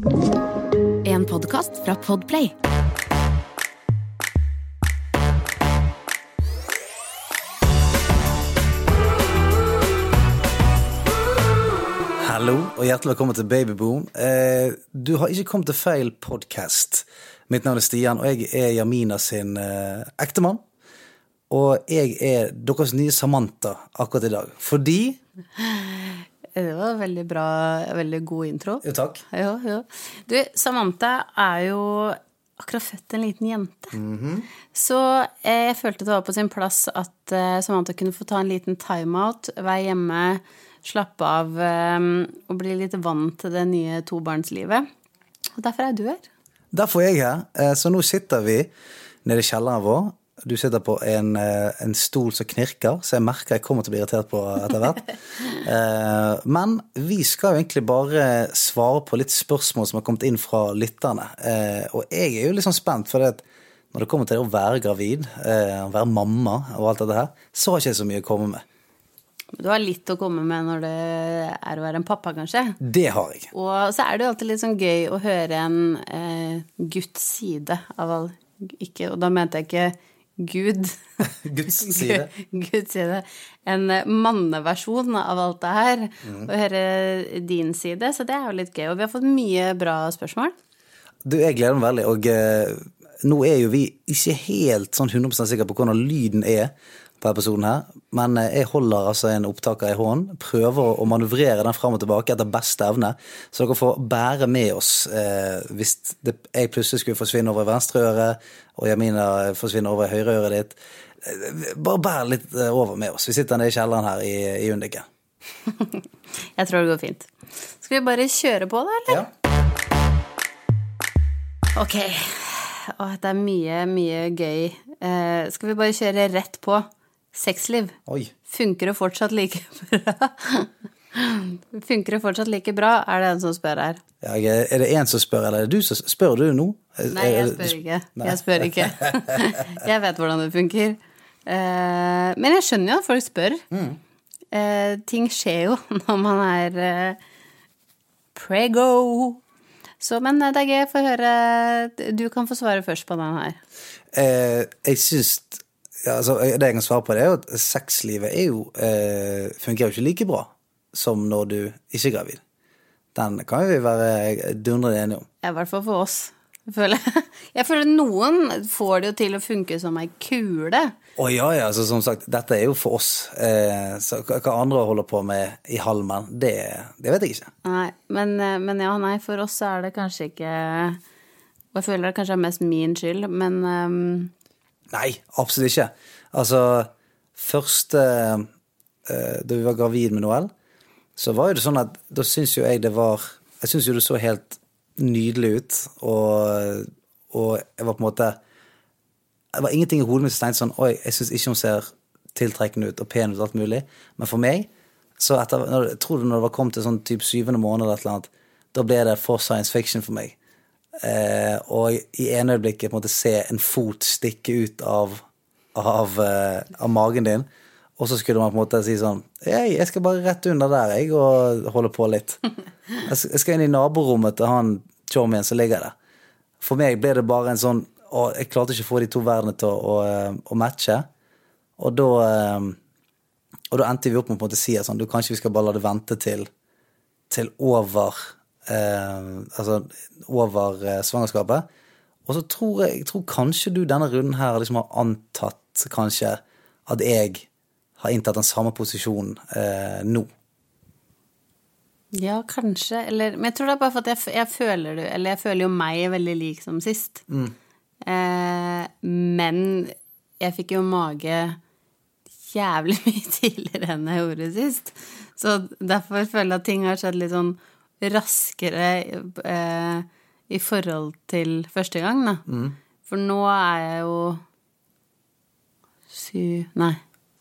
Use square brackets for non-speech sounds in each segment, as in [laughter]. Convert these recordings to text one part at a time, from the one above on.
En podkast fra Podplay. Hallo og hjertelig velkommen til Babyboom. Eh, du har ikke kommet til feil podkast. Mitt navn er Stian, og jeg er Jamina sin eh, ektemann. Og jeg er deres nye Samantha akkurat i dag. Fordi Det var en veldig bra, veldig god intro. Jo, takk. Jo, jo. Du, Samantha er jo akkurat født en liten jente. Så eh, jeg følte det var på sin plass at eh, Samantha kunne få ta en liten timeout, være hjemme, slappe av eh, og bli litt vant til det nye tobarnslivet. Og derfor er du her. Derfor er jeg her. Eh, så nå sitter vi nede i kjelleren vår. Du sitter på en, eh, en stol som knirker, så jeg merker jeg kommer til å bli irritert på etter hvert. [laughs] Eh, Men vi skal jo egentlig bare svare på litt spørsmål som har kommet inn fra lytterne. Eh, Og jeg er jo litt sånn spent, for det at når det kommer til det å være gravid, være mamma og alt dette her, så har ikke jeg så mye å komme med. Du har litt å komme med når det er å være en pappa, kanskje. Det har jeg. Og så er det jo alltid litt sånn gøy å høre en eh, gutts side av all ikke, Og da mente jeg ikke Gud. [laughs] Guds side. Guds side. En eh, manneversjon av alt det her. Mm. Å høre din side. Så det er jo litt gøy. Og vi har fått mye bra spørsmål. Du, jeg gleder meg veldig, og eh, nå er jo vi ikke helt sånn 100 sikre på hvordan lyden er på episoden her, men eh, jeg holder altså en opptaker i hånden, prøver å manøvrere den fram og tilbake etter beste evne, så dere får bære med oss eh, hvis det, jeg plutselig skulle forsvinne over i venstre øre, og Jamina forsvinner over i høyre øret ditt. Eh, Bare bær litt eh, over med oss. Vi sitter nede i kjelleren her i, i Undiken. [laughs] Jeg tror det går fint. Skal vi bare kjøre på, da, eller? Ja. Ok. Å, det er mye, mye gøy. Eh, skal vi bare kjøre rett på? Sexliv. Oi. Funker det fortsatt like [laughs] bra? Funker det fortsatt like bra, er det en som spør her. Ja, er det en som spør, eller er det du som spør du nå? Nei, jeg spør ikke. Jeg spør ikke. Jeg vet hvordan det funker. Eh, Men jeg skjønner jo at folk spør. Mm. Ting skjer jo [laughs] når man er eh, prego. Så, men eh, det er gøy å få høre Du kan få svare først på den her. Eh, jeg syns ja, altså, Det jeg kan svare på, det er jo at sexlivet er jo, eh, fungerer jo ikke like bra som når du ikke er gravid. Den kan vi være dundrende enige om. Ja, I hvert fall for oss. Jeg føler, [laughs] jeg føler noen får det jo til å funke som ei kule. Å ja, ja, Så, som sagt, dette er jo for oss. Eh, så hva andre holder på med i halmen, det, det vet jeg ikke. Nei, men, eh, men ja, nei, for oss så er det kanskje ikke Og jeg føler det kanskje er mest min skyld, men ehm, Nei, absolutt ikke. Altså, først eh, Da vi var gravid med Noel, så var jo det sånn at da syns jo jeg det var Jeg syns jo det så helt nydelig ut, og, og jeg var på en måte Det var ingenting i hodet mitt som tenkte sånn Oi, jeg syns ikke hun ser tiltrekkende ut og pen ut og alt mulig. Men for meg, så etter når, Jeg tror det når det var kommet til sånn type syvende måned eller et eller annet, da ble det for science fiction for meg. Eh, og i ene øyeblikket på en måte se en fot stikke ut av, av, eh, av magen din, og så skulle man på en måte si sånn Hei, jeg skal bare rett under der, jeg, og holde på litt. [laughs] Jeg skal- inn i naborommet til han chommien som ligger der. For meg ble det bare en sånn Og jeg klarte ikke å få de to verdenene til å, å, å matche. Og da eh, Og da endte vi opp med å si at sånn, du kanskje vi skal bare la det vente til, til over Altså over eh, svangerskapet. Og så tror jeg, jeg tror kanskje du denne runden her liksom har antatt kanskje at jeg har inntatt den samme posisjonen eh, nå. Ja, kanskje. Eller, men jeg tror det er bare for at jeg, jeg føler det Eller jeg føler jo meg veldig lik som sist. Eh, men jeg fikk jo mage jævlig [laughs] mye tidligere enn jeg gjorde sist. Så derfor føler jeg at ting har skjedd litt sånn raskere eh, i forhold til første gang, da. For nå er jeg jo syv Nei.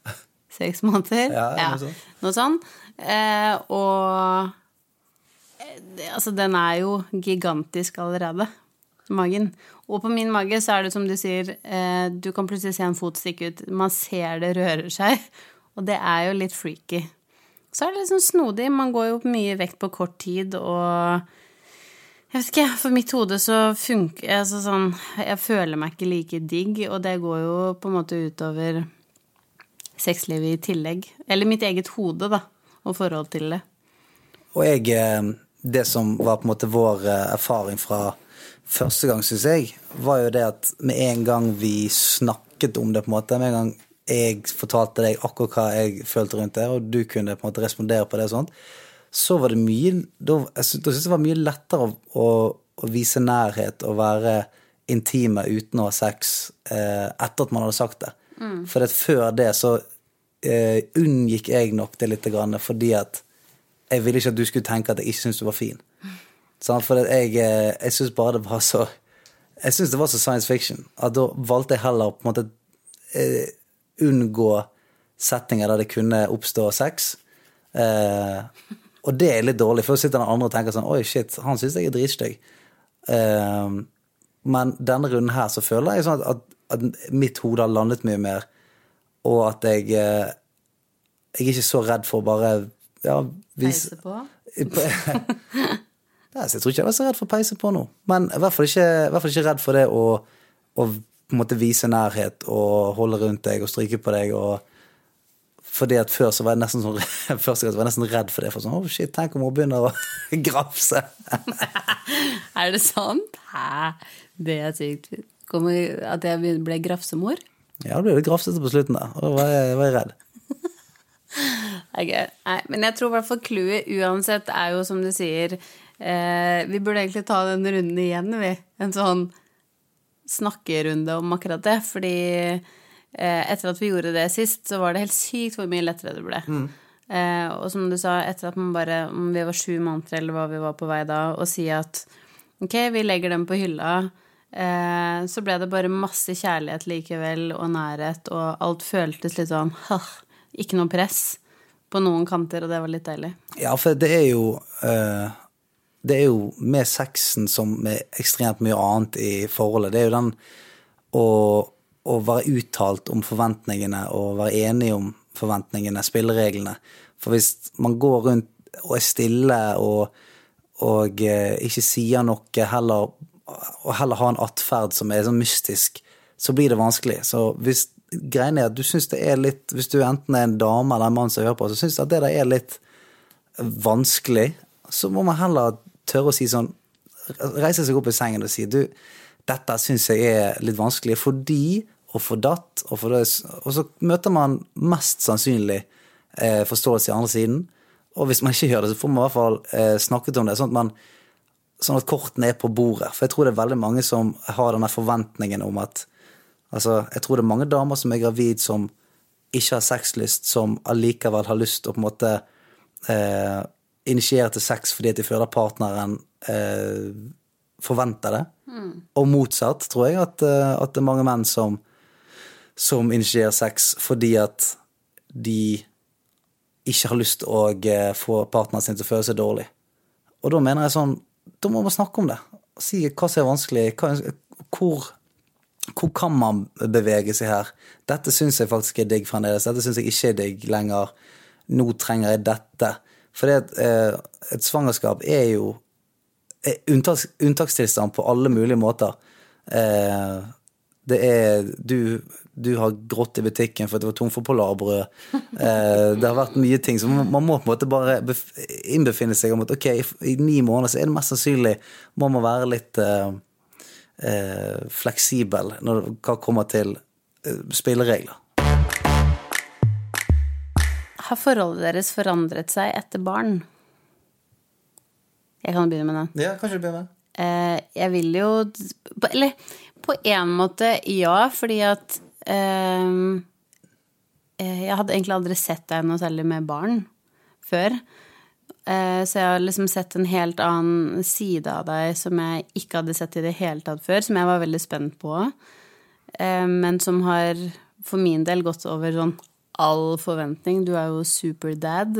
[laughs] Seks måneder. Ja, noe sånt. Noe sånt. Eh, og eh, altså, den er jo gigantisk allerede, magen. Og på min mage så er det som du sier, eh, du kan plutselig se en fot stikke ut. Man ser det rører seg, og det er jo litt freaky. Så er det liksom snodig. Man går jo mye vekt på kort tid, og Jeg vet ikke, for mitt hode så funker altså sånn Jeg føler meg ikke like digg, og det går jo på en måte utover sexlivet i tillegg. Eller mitt eget hode, da, og forhold til det. Og jeg eh, Det som var på en måte vår eh, erfaring fra første gang, syns jeg, var jo det at med en gang vi snakket om det, på en måte, med en gang jeg fortalte deg akkurat hva jeg følte rundt det, og du kunne på en måte respondere på det, og sånt, så var det mye Da, da syntes jeg det var mye lettere å, å, å, vise nærhet og være intime uten å ha sex eh, etter at man hadde sagt det. Mm. For før det så eh, unngikk jeg nok det litt, grann, fordi at jeg ville ikke at du skulle tenke at jeg ikke syntes du var fin. Sånn, for jeg, eh, jeg syns bare det var så Jeg syns det var så science fiction at da valgte jeg heller på en måte eh, unngå settinger der det kunne oppstå sex. Eh, og det er litt dårlig, for så sitter den andre og tenker sånn Oi, shit, han syns jeg er dritstygg. Eh, men denne runden her så føler jeg sånn at, at, mitt hode har landet mye mer, og at jeg eh, Jeg er ikke så redd for å bare ja, vise Peise på? [laughs] jeg tror ikke jeg var så redd for å peise på nå. Men i hvert fall ikke, hvert fall ikke redd for det å, å på en måte vise nærhet og holde rundt deg og stryke på deg og fordi at Før så var jeg nesten sånn, [laughs] første gang så var jeg nesten redd for det. For sånn, oh shit, Tenk om hun begynner å [laughs] grafse. [laughs] er det sant? Hæ? Det er sykt. Kommer at jeg ble grafsemor? Ja, da ble det grafsete på slutten der. Og da var jeg, var jeg redd. okay. Nei, men jeg tror i hvert fall clouet uansett er jo som du sier eh, Vi burde egentlig ta den runden igjen, vi. En sånn snakkerunde om akkurat det. Fordi Eh, etter at vi gjorde det sist, så var det helt sykt hvor mye lettere det ble. Mm. Eh, og som du sa, etter at man bare, om vi var sju måneder eller hva vi var på vei da, og si at ok, vi legger dem på hylla, eh, så ble det bare masse kjærlighet likevel, og nærhet, og alt føltes litt sånn ikke noe press på noen kanter, og det var litt deilig. Ja, for det er jo uh, Det er jo med sexen som med ekstremt mye annet i forholdet. Det er jo den å å være uttalt om forventningene og være enig om forventningene, spillereglene. For hvis man går rundt og er stille og, og eh, ikke sier noe, heller, og heller har en atferd som er sånn mystisk, så blir det vanskelig. Så hvis greien er at du syns det er litt Hvis du enten er en dame eller en mann som hører på, så syns du at det der er litt vanskelig, så må man heller tørre å si sånn Reise seg opp i sengen og si du, dette syns jeg er litt vanskelig fordi og for datt, og for det. Og så møter man mest sannsynlig eh, forståelse i andre siden. Og hvis man ikke gjør det, så får man i hvert fall eh, snakket om det, sånn at, man, sånn at kortene er på bordet. For jeg tror det er veldig mange som har denne forventningen om at Altså, jeg tror det er mange damer som er gravid som ikke har sexlyst, som allikevel har lyst til å på en måte eh, initiere til sex fordi de føler partneren eh, forventer det. Mm. Og motsatt, tror jeg, at, eh, at, det er mange menn som som initierer sex fordi at de ikke har lyst til å eh, få partneren sin til å føle seg dårlig. Og da mener jeg sånn Da må man snakke om det. Si hva som er vanskelig. Hva, hvor, hvor, kan man bevege seg her? Dette syns jeg faktisk er digg fremdeles. Dette syns jeg ikke er digg lenger. Nå trenger jeg dette. For det, eh, et svangerskap er jo unntaks, unntakstilstand på alle mulige måter. Eh, det er du, du, har grått i butikken for at det var tom for polarbrød. Eh, det har vært mye ting. Så man, må på en måte bare innbefinne seg om at ok, i ni måneder så er det mest sannsynlig må man være litt fleksibel når hva kommer til spilleregler. Har forholdet deres forandret seg etter barn? Jeg kan begynne med den. Ja, kanskje du begynner eh, Jeg vil jo Eller på en måte ja, fordi at eh, Jeg hadde egentlig aldri sett deg noe særlig med barn før. Så jeg har liksom sett en helt annen side av deg som jeg ikke hadde sett i det hele tatt før, som jeg var veldig spent på. Men som har for min del gått over sånn all forventning. Du er jo superdad.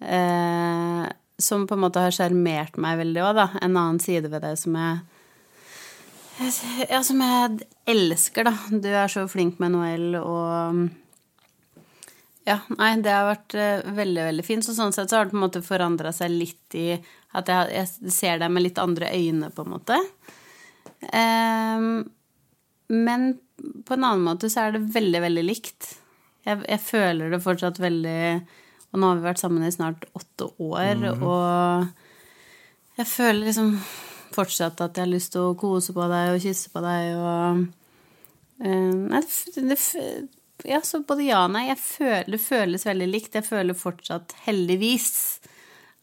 Eh, som på en måte har sjarmert meg veldig òg, da. En annen side ved det som jeg ja, som jeg elsker, da. Du er så flink med Noel, og Ja, nei, det har vært eh, veldig, veldig fint. Så sånn sett så har det på en måte forandra seg litt i at jeg, jeg ser deg med litt andre øyne, på en måte. Ehm, men på en annen måte så er det veldig, veldig likt. Jeg, jeg føler det fortsatt veldig Og nå har vi vært sammen i snart åtte år, og jeg føler liksom fortsatt at jeg har lyst til å kose på deg og kysse på deg og Eh, Nei, det, det, ja, så både ja og nei. Jeg føler, det føles veldig likt. Jeg føler fortsatt, heldigvis,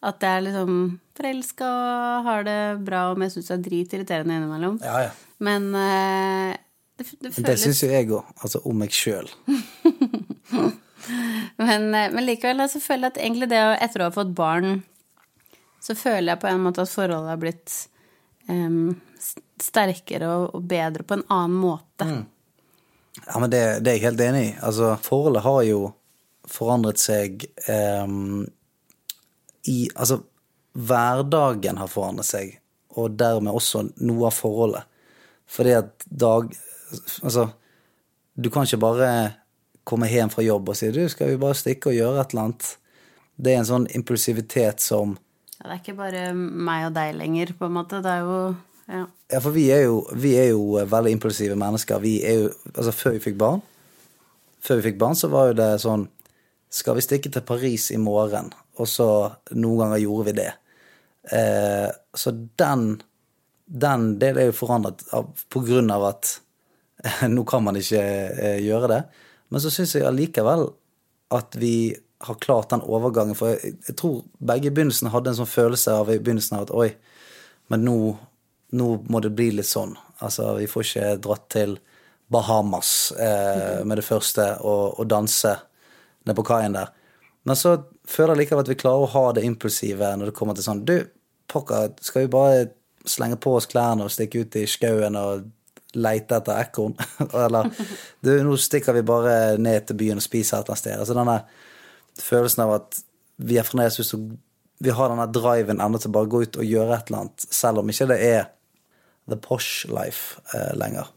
at jeg er liksom forelska og har det bra, om jeg syns det er dritirriterende innimellom. Ja, ja. Men eh, det, det Det syns jo jeg òg, altså om meg sjøl. [laughs] Men, eh, men likevel så føler jeg at egentlig det etter å ha fått barn, så føler jeg på en måte at forholdet har blitt um, sterkere og, og bedre på en annen måte. Ja, men det, det er jeg helt enig i. Altså, forholdet har jo forandret seg um, i Altså, hverdagen har forandret seg, og dermed også noe av forholdet. Fordi at dag Altså, du kan ikke bare komme hjem fra jobb og si du, skal vi bare stikke og gjøre et eller annet? Det er en sånn impulsivitet som Ja, det er ikke bare meg og deg lenger, på en måte. Det er jo ja. Ja, for vi er, jo, vi er jo veldig impulsive mennesker. Vi er jo, altså Før vi fikk barn, Før vi fikk barn, så var jo det sånn Skal vi stikke til Paris i morgen? Og så noen ganger gjorde vi det. Eh, så den, den del er jo forandret av, på grunn av at [laughs] nå kan man ikke eh, gjøre det. Men så syns jeg allikevel at vi har klart den overgangen. For jeg, jeg tror begge i begynnelsen hadde en sånn følelse av i begynnelsen av at oi, men nå, nå må det bli litt sånn. Altså, vi får ikke dratt til Bahamas eh, med det første og, og danse nede på kaien der. Men så føler jeg likevel at vi klarer å ha det impulsive når det kommer til sånn Du, pokker, skal vi bare slenge på oss klærne og stikke ut i skauen og leite etter ekorn? [laughs] Eller du, nå stikker vi bare ned til byen og spiser et eller annet sted. Altså denne følelsen av at vi er fremdeles ute Vi har denne driven ennå til bare å gå ut og gjøre et eller annet, selv om ikke det er the posh life eh, lenger.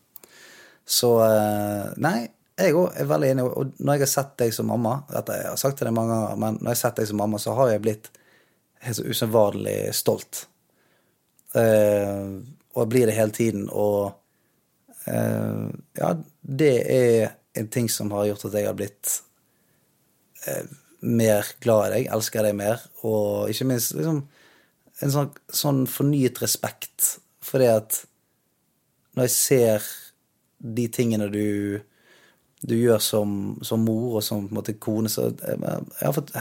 Så eh, nei, jeg òg er veldig enig. Og når jeg har sett deg som mamma Dette jeg har sagt til deg mange ganger, men når jeg har sett deg som mamma, så har jeg blitt helt så usedvanlig stolt. Eh, og jeg blir det hele tiden. Og ja, det er en ting som har gjort at jeg har blitt eh, mer glad i deg, elsker deg mer, og ikke minst liksom en sånn, sånn fornyet respekt. for det at når jeg ser de tingene du, du gjør som, som mor og som måte, kone, så jeg, jeg har fått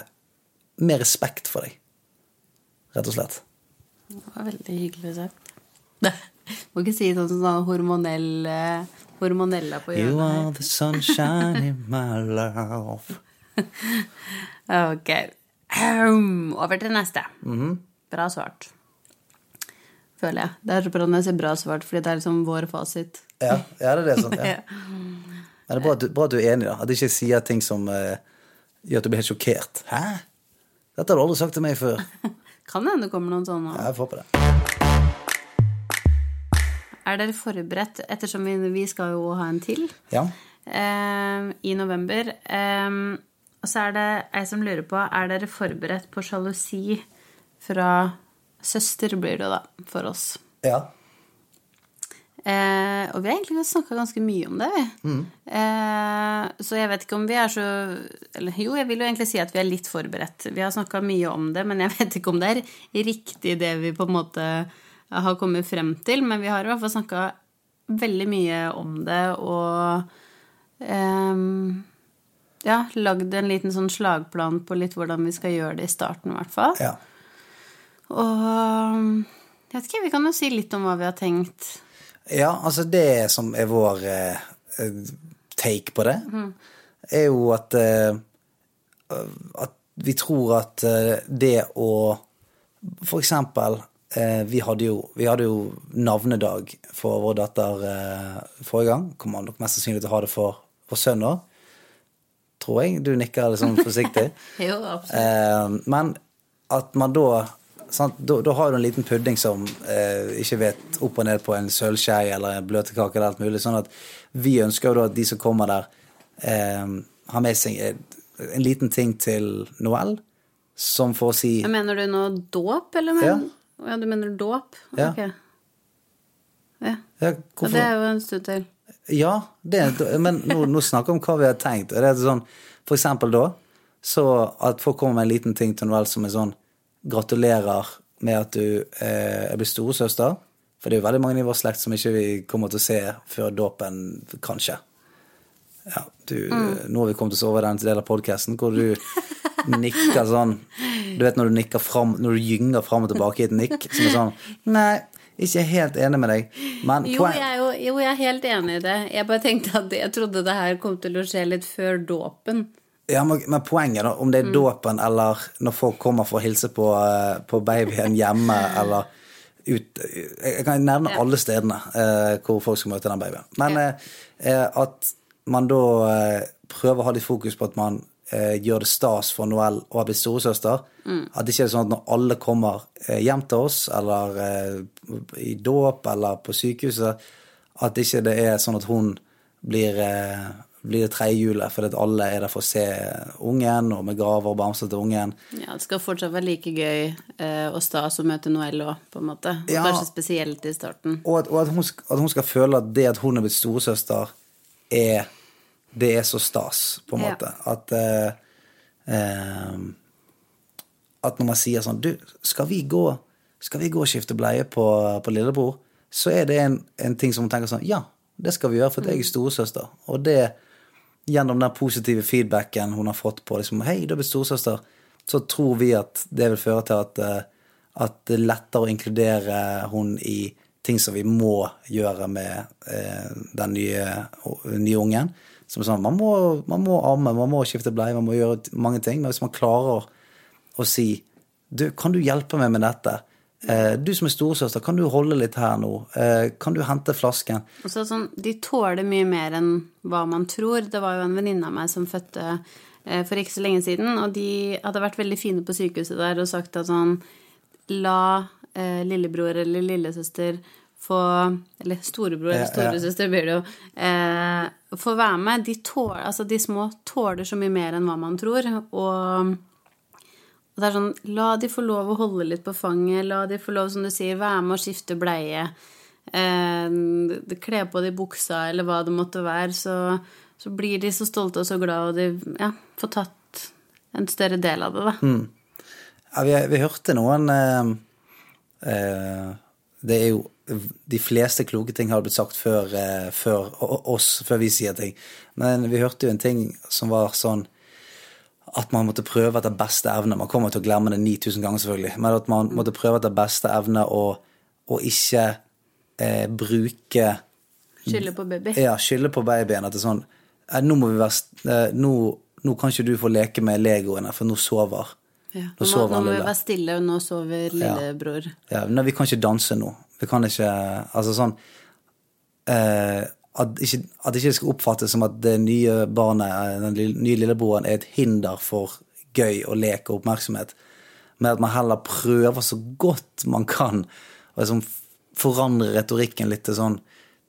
mer respekt for deg. Rett og slett. Det var veldig hyggelig sagt. [laughs] Må ikke si sånn som sånn hormonell eh, hormonella på hjørnet. You are the sunshine in my love. [laughs] Ok. Um, Over til neste. Bra svart. Føler jeg. Det er så bra når jeg sier bra svart, fordi det er liksom vår fasit. Ja, ja det er det. Sånn, [laughs] ja. Men det er bra bra at du er enig, da. At du ikke sier ting som uh, gjør at du blir helt sjokkert. Hæ? Dette har du aldri sagt til meg før. [laughs] Kan hende det kommer noen sånne. Ja, jeg får på det. Er dere forberedt, ettersom vi, vi skal jo ha en til Ja. eh, i november eh, Og så er det ei som lurer på Er dere forberedt på sjalusi fra søster, blir det da, for oss. ja. Eh, og vi har egentlig snakka ganske mye om det, vi. Eh, så jeg vet ikke om vi er så Eller jo, jeg vil jo egentlig si at vi er litt forberedt. Vi har snakka mye om det, men jeg vet ikke om det er riktig det vi på en måte har kommet frem til. Men vi har i hvert fall snakka veldig mye om det og um, ja, lagd en liten sånn slagplan på litt hvordan vi skal gjøre det i starten, i hvert fall. ja. Og jeg vet ikke, vi kan jo si litt om hva vi har tenkt. Ja, altså det som er vår eh, take på det, er jo at eh, at vi tror at eh, det å For eksempel, vi hadde jo, vi hadde jo navnedag for vår datter eh, forrige gang. Kommer nok mest sannsynlig til å ha det for, for sønn òg. Tror jeg. Du nikker sånn forsiktig. [laughs] Jo, absolutt. Eh, men at man da sant, da, da har du en liten pudding som eh, ikke vet opp og ned på en sølvskei eller en bløtkake eller alt mulig. Sånn at vi ønsker jo da at de som kommer der, eh, har med seg eh, en liten ting til Noel, som for å si Mener du nå dåp, eller? Men... Ja. Ja. Du mener dåp? Ja. Ok. Ja. ja, hvorfor? det er jo en stund til. Ja, det, men nå, nå snakker vi om hva vi har tenkt. Det er sånn, for eksempel da, så at folk kommer med en liten ting til Noel som er sånn Gratulerer med at du eh, er blitt storesøster. For det er jo veldig mange i vår slekt som ikke vi kommer til å se før dåpen, kanskje. Ja, du, Nå har vi kommet oss over den delen av podkasten hvor du [laughs] nikker sånn Du vet når du nikker fram, når du gynger fram og tilbake i et nikk som er sånn Nei, ikke helt enig med deg. Men Jo jeg, jo, jo, jeg er helt enig i det. Jeg bare tenkte at jeg trodde det her kom til å skje litt før dåpen. Ja, men, men poenget, da, om det er dåpen eller når folk kommer for å hilse på, eh, på babyen hjemme eller ut Jeg kan nevne alle stedene eh, hvor folk skal møte den babyen. Men Ja. eh, eh, at man da eh, prøver å ha litt fokus på at man eh, gjør det stas for Noel å ha blitt storesøster. At det ikke er sånn at når alle kommer eh, hjem til oss, eller eh, i dåp eller på sykehuset, at ikke det er sånn at hun blir, eh, blir det tredje hjulet fordi at alle er der for å se ungen, og med gaver og bamser til ungen. Ja, Det skal fortsatt være like gøy eh, og stas å møte Noel òg, på en måte. Og Ja. kanskje spesielt i starten. Og at, og at, hun, at hun skal føle at det at hun er blitt storesøster, er Det er så stas, på en Ja. måte. At eh, eh, At når man sier sånn Du, skal vi gå, skal vi gå og skifte bleie på, på lillebror? Så er det en, en ting som hun tenker sånn Ja, det skal vi gjøre, for jeg er storesøster. Og det gjennom den positive feedbacken hun har fått på liksom, Hei, du er blitt storesøster. Så tror vi at det vil føre til at, eh, at det er lettere å inkludere hun i ting som vi må gjøre med eh, den nye, nye ungen. Som er sånn, man må, man må amme, man må skifte bleie, man må gjøre mange ting. Men hvis man klarer å si du, kan du hjelpe meg med dette? Eh, du som er storesøster, kan du holde litt her nå? Eh, kan du hente flasken? Og så sånn, De tåler mye mer enn hva man tror. Det var jo en venninne av meg som fødte eh, for ikke så lenge siden, og de hadde vært veldig fine på sykehuset der og sagt at sånn La eh, lillebror eller lillesøster få Eller storebror eller storesøster blir det jo. Eh, få være med. De, tål, altså, de små tåler så mye mer enn hva man tror. Og og det er sånn, La de få lov å holde litt på fanget. La de få lov, som du sier, være med å skifte bleie. Eh, kle på de buksa, eller hva det måtte være. Så, så blir de så stolte og så glade, og de ja, får tatt en større del av det, da. Ja, vi, vi hørte noen eh, eh, Det er jo De fleste kloke ting har blitt sagt før, eh, før oss, før vi sier ting. Men vi hørte jo en ting som var sånn at man måtte prøve etter beste evne. Man kommer til å glemme det 9000 ganger, selvfølgelig. Men at man måtte prøve etter beste evne å, å ikke eh, bruke Skylde på baby. ja, skylde på babyen. At det er sånn eh, Nå må vi være eh, nå, nå kan ikke du få leke med legoene, for nå sover Ja. Nå Nå, må, vi være stille, og nå sover lillebror. Ja, nei, vi kan ikke danse nå. Vi kan ikke Altså sånn eh, at, ikke, ikke skal oppfattes som at det nye barnet, eh, den nye lillebroren, er et hinder for gøy og lek og oppmerksomhet. Men at man heller prøver så godt man kan å liksom forandre retorikken litt til sånn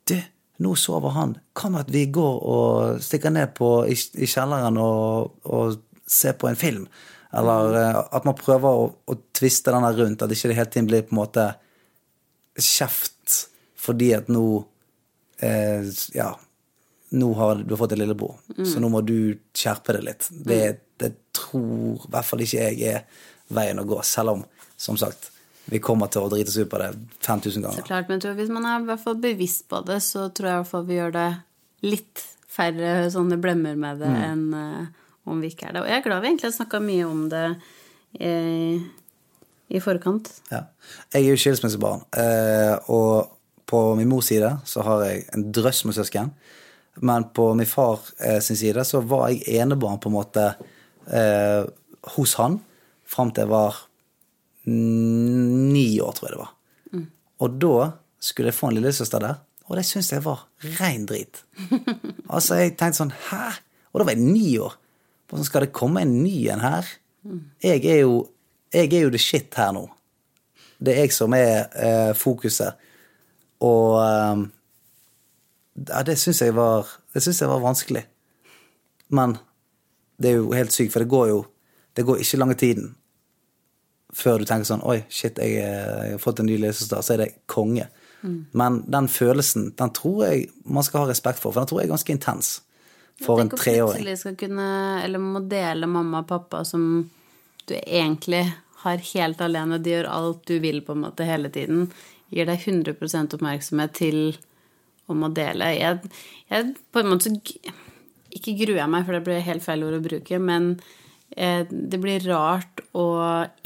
Du, nå sover han. Kan at vi går og stikker ned på, i, i kjelleren og, og ser på en film? Eller eh, at man prøver å, å tviste den rundt, at ikke det hele tiden blir på en måte kjeft fordi at nå eh, Ja, nå har du fått en lillebror, så nå må du skjerpe deg litt. Det, det tror i hvert fall ikke jeg er veien å gå, selv om, som sagt, vi kommer til å drite oss ut på det 5000 Så ganger. klart, men hvis man er i hvert fall bevisst på det, så tror jeg i hvert fall vi gjør det litt færre sånne blemmer med det enn uh, om vi ikke er det. Og jeg er glad vi egentlig har snakka mye om det i, i forkant. Ja. Jeg er jo skilsmissebarn, eh, og på min mors side så har jeg en drøss med søsken. Men på min far eh, sin side så var jeg enebarn på en måte eh, hos han fram til jeg var mm, ni år, tror jeg det var. Og da skulle jeg få en lillesøster der, og det syntes jeg var rein drit. [laughs] altså, jeg tenkte sånn Hæ? Og da var jeg ni år. Hvordan skal det komme en ny en her? Jeg er jo, jeg er jo the shit her nå. Det er jeg som er eh, fokuset. Og eh, ja, det syns jeg var Det syns jeg var vanskelig. Men Det er jo helt sykt, for det går jo det går ikke lange tiden før du tenker sånn Oi, shit, jeg, jeg har fått en ny lesestart. så er det konge. Men den følelsen, den tror jeg man skal ha respekt for, for den tror jeg er ganske intens for en Tenk om treåring. plutselig skal kunne, eller må dele mamma og pappa som du egentlig har helt alene. De gjør alt du vil på en måte hele tiden. Gir deg 100 oppmerksomhet til om å dele. Jeg, jeg på en måte så Ikke gruer jeg meg, for det blir helt feil ord å bruke, men eh, det blir rart å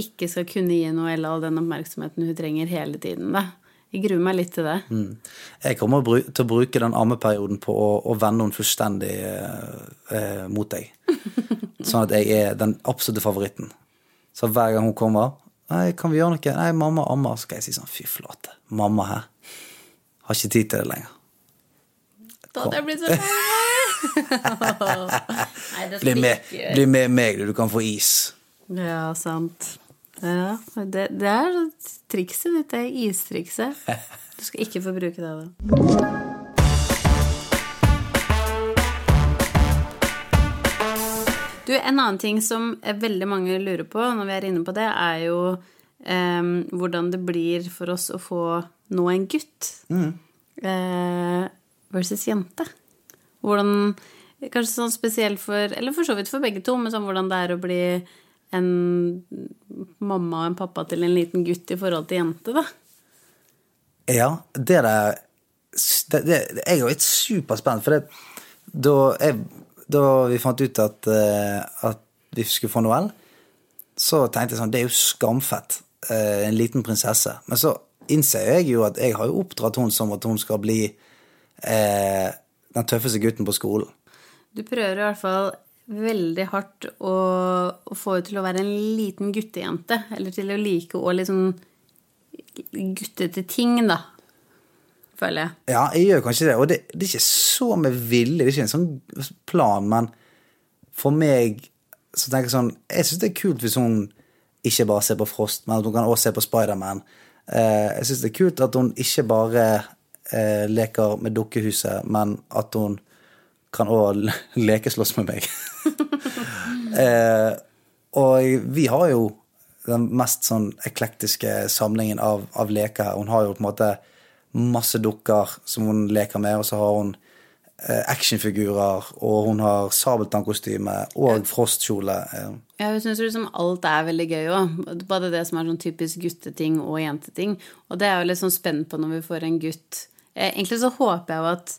ikke skal kunne gi Noelle all den oppmerksomheten hun trenger hele tiden, da. Jeg gruer meg litt til det. Jeg kommer til å bruke den ammeperioden på å, å vende henne fullstendig eh, eh, mot deg. [laughs] Sånn at jeg er den absolutte favoritten. Så hver gang hun kommer Nei, kan vi gjøre noe? Nei, mamma ammer. Så skal jeg si sånn, fy flate. Mamma her. Har ikke tid til det lenger. Da hadde jeg blitt så lei [laughs] Bli med, bli med meg, du. Du kan få is. Ja, sant. Ja, det, det er trikset ditt, det istrikset. [laughs] Du skal ikke få bruke det, da. Du, en annen ting som veldig mange lurer på når vi er inne på det, er jo eh, hvordan det blir for oss å få nå en gutt eh, versus jente. Hvordan Kanskje sånn spesielt for Eller for så vidt for begge to, men sånn hvordan det er å bli en mamma og en pappa til en liten gutt i forhold til jente, da. Ja, det er det, det, Jeg er jo litt superspent, for det, da, jeg, da vi fant ut at, eh, at vi skulle få Noel, så tenkte jeg sånn Det er jo skamfett. eh, En liten prinsesse. Men så innser jeg jo at jeg har jo oppdratt hun som at hun skal bli eh, den tøffeste gutten på skolen. Du prøver i hvert fall veldig hardt å, å få henne til å være en liten guttejente. Eller til å like å liksom guttete ting, da. Føler jeg. Ja, jeg gjør kanskje det. Og det, det er ikke så med vilje, det er ikke en sånn plan, men for meg så tenker jeg sånn Jeg syns det er kult hvis hun ikke bare ser på Frost, men at hun kan også se på Spiderman. Eh, jeg syns det er kult at hun ikke bare eh, leker med dukkehuset, men at hun kan òg lekeslåss med meg. [laughs] eh, og vi har jo den mest sånn eklektiske samlingen av, av leker her. Hun har jo på en måte masse dukker som hun leker med, og så har hun eh, actionfigurer, og hun har sabeltannkostyme og frostkjole. Eh. Ja, jeg syns liksom alt er veldig gøy òg. Både det som er sånn typisk gutteting og jenteting. Og det er jo litt sånn spent på når vi får en gutt. Eh, Egentlig så håper jeg jo at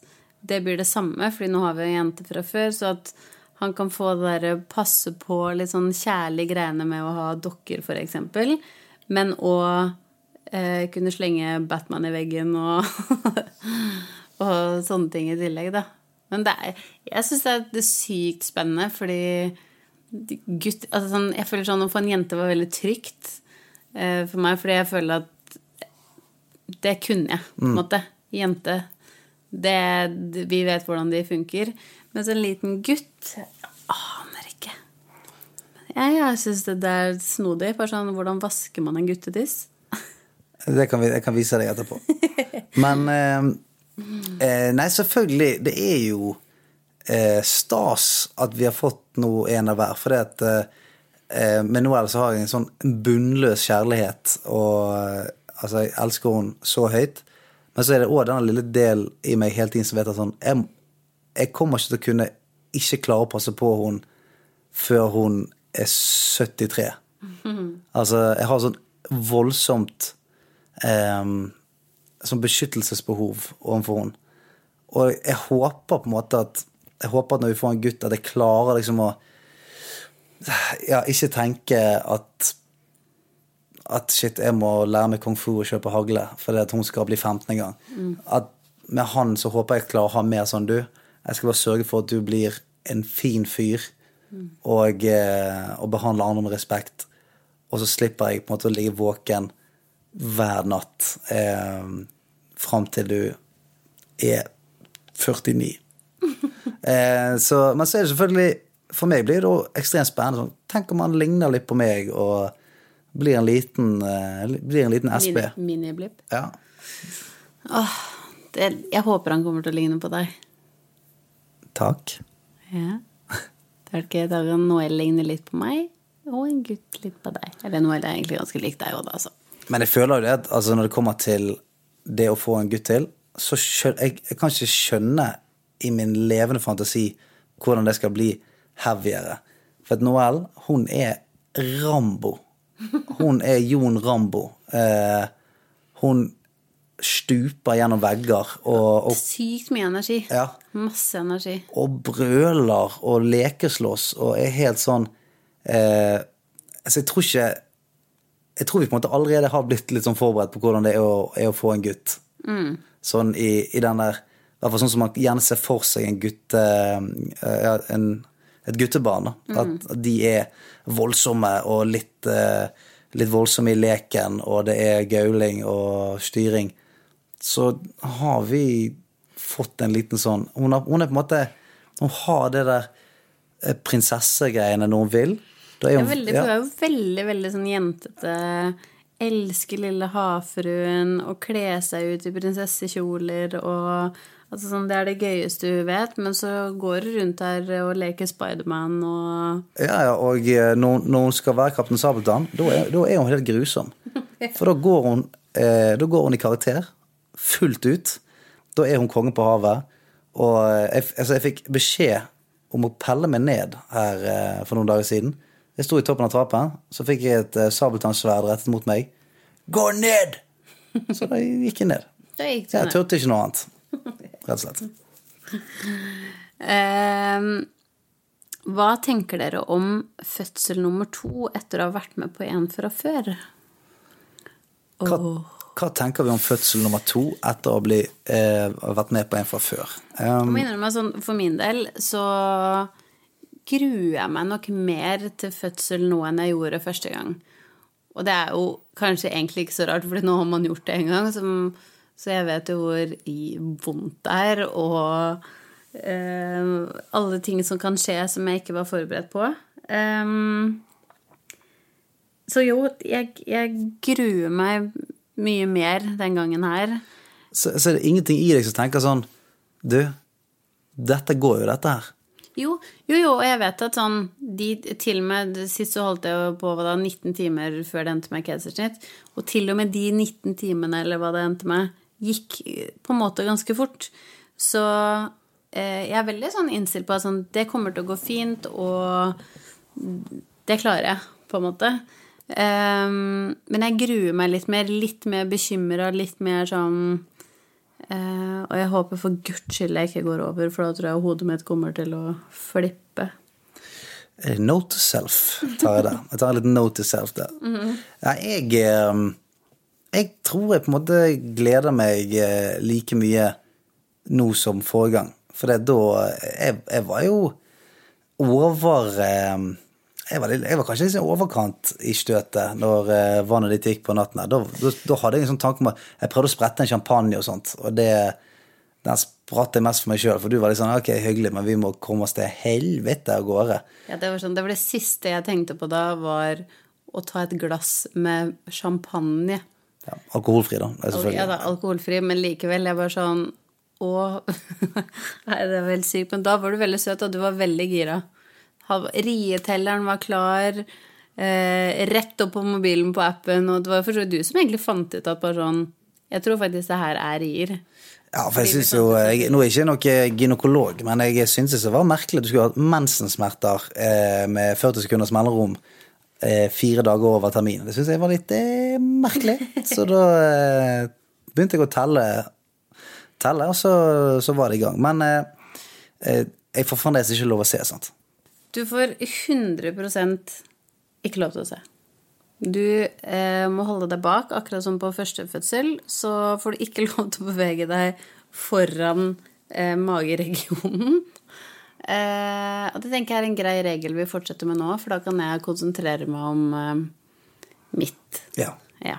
det blir det samme, fordi nå har vi en jente fra før, så at han kan få det derre passe på litt sånn kjærlige greiene med å ha dokker, for eksempel. Men òg eh, kunne slenge Batman i veggen og, [laughs] og sånne ting i tillegg, da. Men det er, jeg syns det er det sykt spennende, fordi gutt altså sånn, Jeg føler sånn å få en jente var veldig trygt eh, for meg, fordi jeg føler at det kunne jeg, på en måte. Jente. Det, vi vet hvordan de funker. Mens en liten gutt aner ikke. Jeg, jeg syns det det er snodig. Bare sånn, hvordan vasker man en guttetiss? Det kan vi, jeg kan vise deg etterpå. Men eh, eh, Nei, selvfølgelig, det er jo eh, stas at vi har fått noe en av hver. For det at eh, med Noel så har jeg en sånn bunnløs kjærlighet, og eh, altså, jeg elsker henne så høyt. Men så er det òg denne lille del i meg hele tiden som vet at sånn jeg, jeg kommer ikke til å kunne ikke klare å passe på henne før hun er 73. [laughs] Altså, jeg har sånn voldsomt eh, som beskyttelsesbehov overfor henne. Og jeg håper på en måte at jeg håper at når vi får en gutt, at jeg klarer liksom å ja, ikke tenke at at shit, jeg må lære meg kung fu og kjøpe hagle fordi at hun skal bli 15 en gang. At med han så håper jeg klarer å ha mer sånn du. Jeg skal bare sørge for at du blir en fin fyr og, eh, og behandler andre med respekt. Og så slipper jeg på en måte å ligge våken hver natt eh, fram til du er 49. [laughs] eh, så, men så er det selvfølgelig For meg blir det jo ekstremt spennende. Sånn, tenk om han ligner litt på meg og blir en liten, eh, blir en liten. Mini- Miniblipp. Ja. Det- Jeg håper han kommer til å ligne på deg. Takk. Ja. Det er ikke da Noel ligner litt på meg, og en gutt litt på deg. Eller Noel er egentlig ganske lik deg òg, da, altså. Men jeg føler jo det at altså, når det kommer til det å få en gutt til, så skjønner jeg, jeg kan ikke skjønne i min levende fantasi hvordan det skal bli heavyere. For at Noel, hun er Rambo. Hun er Jon Rambo. Eh, hun stuper gjennom vegger og, og, Sykt mye energi. Ja. Masse energi. og brøler og lekeslåss og er helt sånn eh, Altså, jeg tror ikke Jeg tror vi på en måte allerede har blitt litt sånn forberedt på hvordan det er å, er å få en gutt. Sånn i, i den der I hvert fall sånn som man gjerne ser for seg en gutte... eh, en, et guttebarn. da. At de er voldsomme og litt, eh, litt voldsomme i leken, og det er gauling og styring. Så har vi fått en liten sånn Hun, har, hun er på en måte Hun har det der eh, prinsessegreiene når hun vil. Da er er veldig, ja. Er jo veldig, veldig sånn jentete. Elsker lille havfruen og kle seg ut i prinsessekjoler og Altså sånn, Det er det gøyeste hun vet, men så går hun rundt her og leker Spiderman og Ja, ja, og eh, når, når hun skal være Kaptein Sabeltann, da er, da er hun helt grusom. [laughs] For da går hun, eh, da går hun i karakter. Fullt ut. Da er hun konge på havet. Og eh, jeg, altså, jeg fikk beskjed om å pelle meg ned her eh, for noen dager siden. Jeg sto i toppen av trappen, så fikk jeg et uh, sabeltannsverd rettet mot meg. Gå ned! Så da gikk jeg ned. Da gikk det Jeg turte ikke noe annet. Rett og slett. um, hva tenker dere om fødsel nummer to etter å ha vært med på en fra før? Hva, hva tenker vi om fødsel nummer to etter å ha eh, vært med på en fra før? Jeg Um, må innrømme sånn, For min del så gruer jeg meg nok mer til fødsel nå enn jeg gjorde første gang. Og det er jo kanskje egentlig ikke så rart, for nå har man gjort det en gang. som- så jeg vet jo hvor vondt det er, og eh, alle ting som kan skje som jeg ikke var forberedt på. Um, så jo, jeg, jeg gruer meg mye mer den gangen her. så, så er det ingenting i deg som tenker sånn Du, dette går jo, dette her. Jo, jo, jo, og jeg vet at sånn de, Til og med Sist så holdt jeg på hva da, 19 timer før det endte med keisersnitt. Og til og med de 19 timene, eller hva det endte med, gikk eh, på en måte ganske fort. Så eh, jeg er veldig sånn innstilt på at sånn, det kommer til å gå fint, og det klarer jeg, på en måte. Um, men jeg gruer meg litt mer, litt mer bekymra, litt mer sånn Eh, og jeg håper for guds skyld jeg ikke går over, for da tror jeg hodet mitt kommer til å flippe. Eh, Note to self tar jeg der. Jeg tar liten note to self der. ja, jeg, eh, jeg tror jeg på en måte gleder meg eh, like mye nå som forrige gang. For det da jeg, jeg var jo over eh, jeg var, jeg var kanskje litt sånn overkant i støtet når eh, vannet ditt gikk på natten. Da, da, da hadde jeg en sånn tanke om at jeg prøvde å sprette en champagne og sånt. Og det, den spratt jeg mest for meg sjøl, for du var litt sånn ok, hyggelig, men vi må komme oss til helvete av gårde. Ja, det, var sånn, det var det siste jeg tenkte på da, var å ta et glass med champagne. Ja, alkoholfri, da. Er Ja, selvfølgelig. da, alkoholfri, men likevel. Jeg var sånn Å [laughs] Nei, det var vel sykt. Men da var du veldig søt, og du var veldig gira. Rietelleren var klar. Eh, rett opp på mobilen på appen. Og det var for så vidt du som egentlig fant ut at bare sånn Jeg tror faktisk det her er rier. Ja, for jeg synes jo, jeg, Nå er jeg ikke noen gynekolog, men jeg syns det var merkelig at du skulle ha hatt mensensmerter eh, med 40 sekunders mellomrom eh, fire dager over termin. Det syns jeg var litt eh, merkelig. [laughs] Så da eh, begynte jeg å telle, telle og så, så var det i gang. Men eh, eh, jeg får fremdeles ikke lov å se, sant. Du får 100 ikke lov til å se. Du eh, må holde deg bak, akkurat som på første fødsel. Så får du ikke [laughs] lov til å bevege deg foran eh, mageregionen. [laughs] Eh, og det tenker jeg er en grei regel vi fortsetter med nå, for da kan jeg konsentrere meg om eh, mitt. Ja. Ja.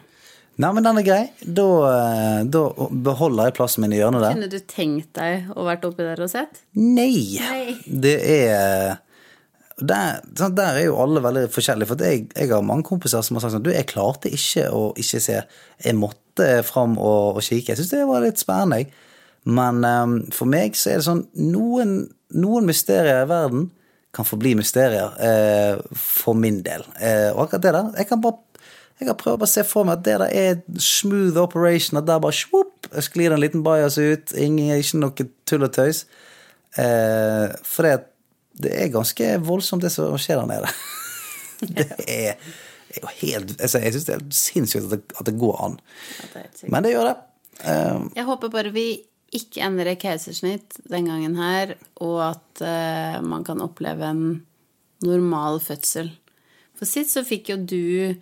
Nei, men den er grei. Da, eh, da beholder jeg plassen min i hjørnet der. Kunne du tenkt deg å vært oppi der og sett? Nei. Nei. Det er der, der er jo alle veldig forskjellige. For jeg, jeg har mange kompiser som har sagt sånn Du, jeg klarte ikke å ikke se. Jeg måtte fram og, og kikke. Jeg syns det var litt spennende. jeg. Men um, for meg så er det sånn noen, noen mysterier i verden kan forbli mysterier eh, for min del. Eh, og akkurat det der Jeg kan bare jeg kan prøve å se for meg at det der er smooth operation. At der bare swoop, sklir en liten bajas ut. Ingen, ikke noe tull og tøys. Eh, for det, det er ganske voldsomt, det som skjer der nede. [laughs] det er, er jo helt altså, Jeg syns det er sinnssykt at det, at det går an. Ja, det. Men det gjør det. Um, Jeg håper bare vi ikke endrer keisersnitt den gangen her, og at uh, man kan oppleve en normal fødsel. For sist så fikk jo du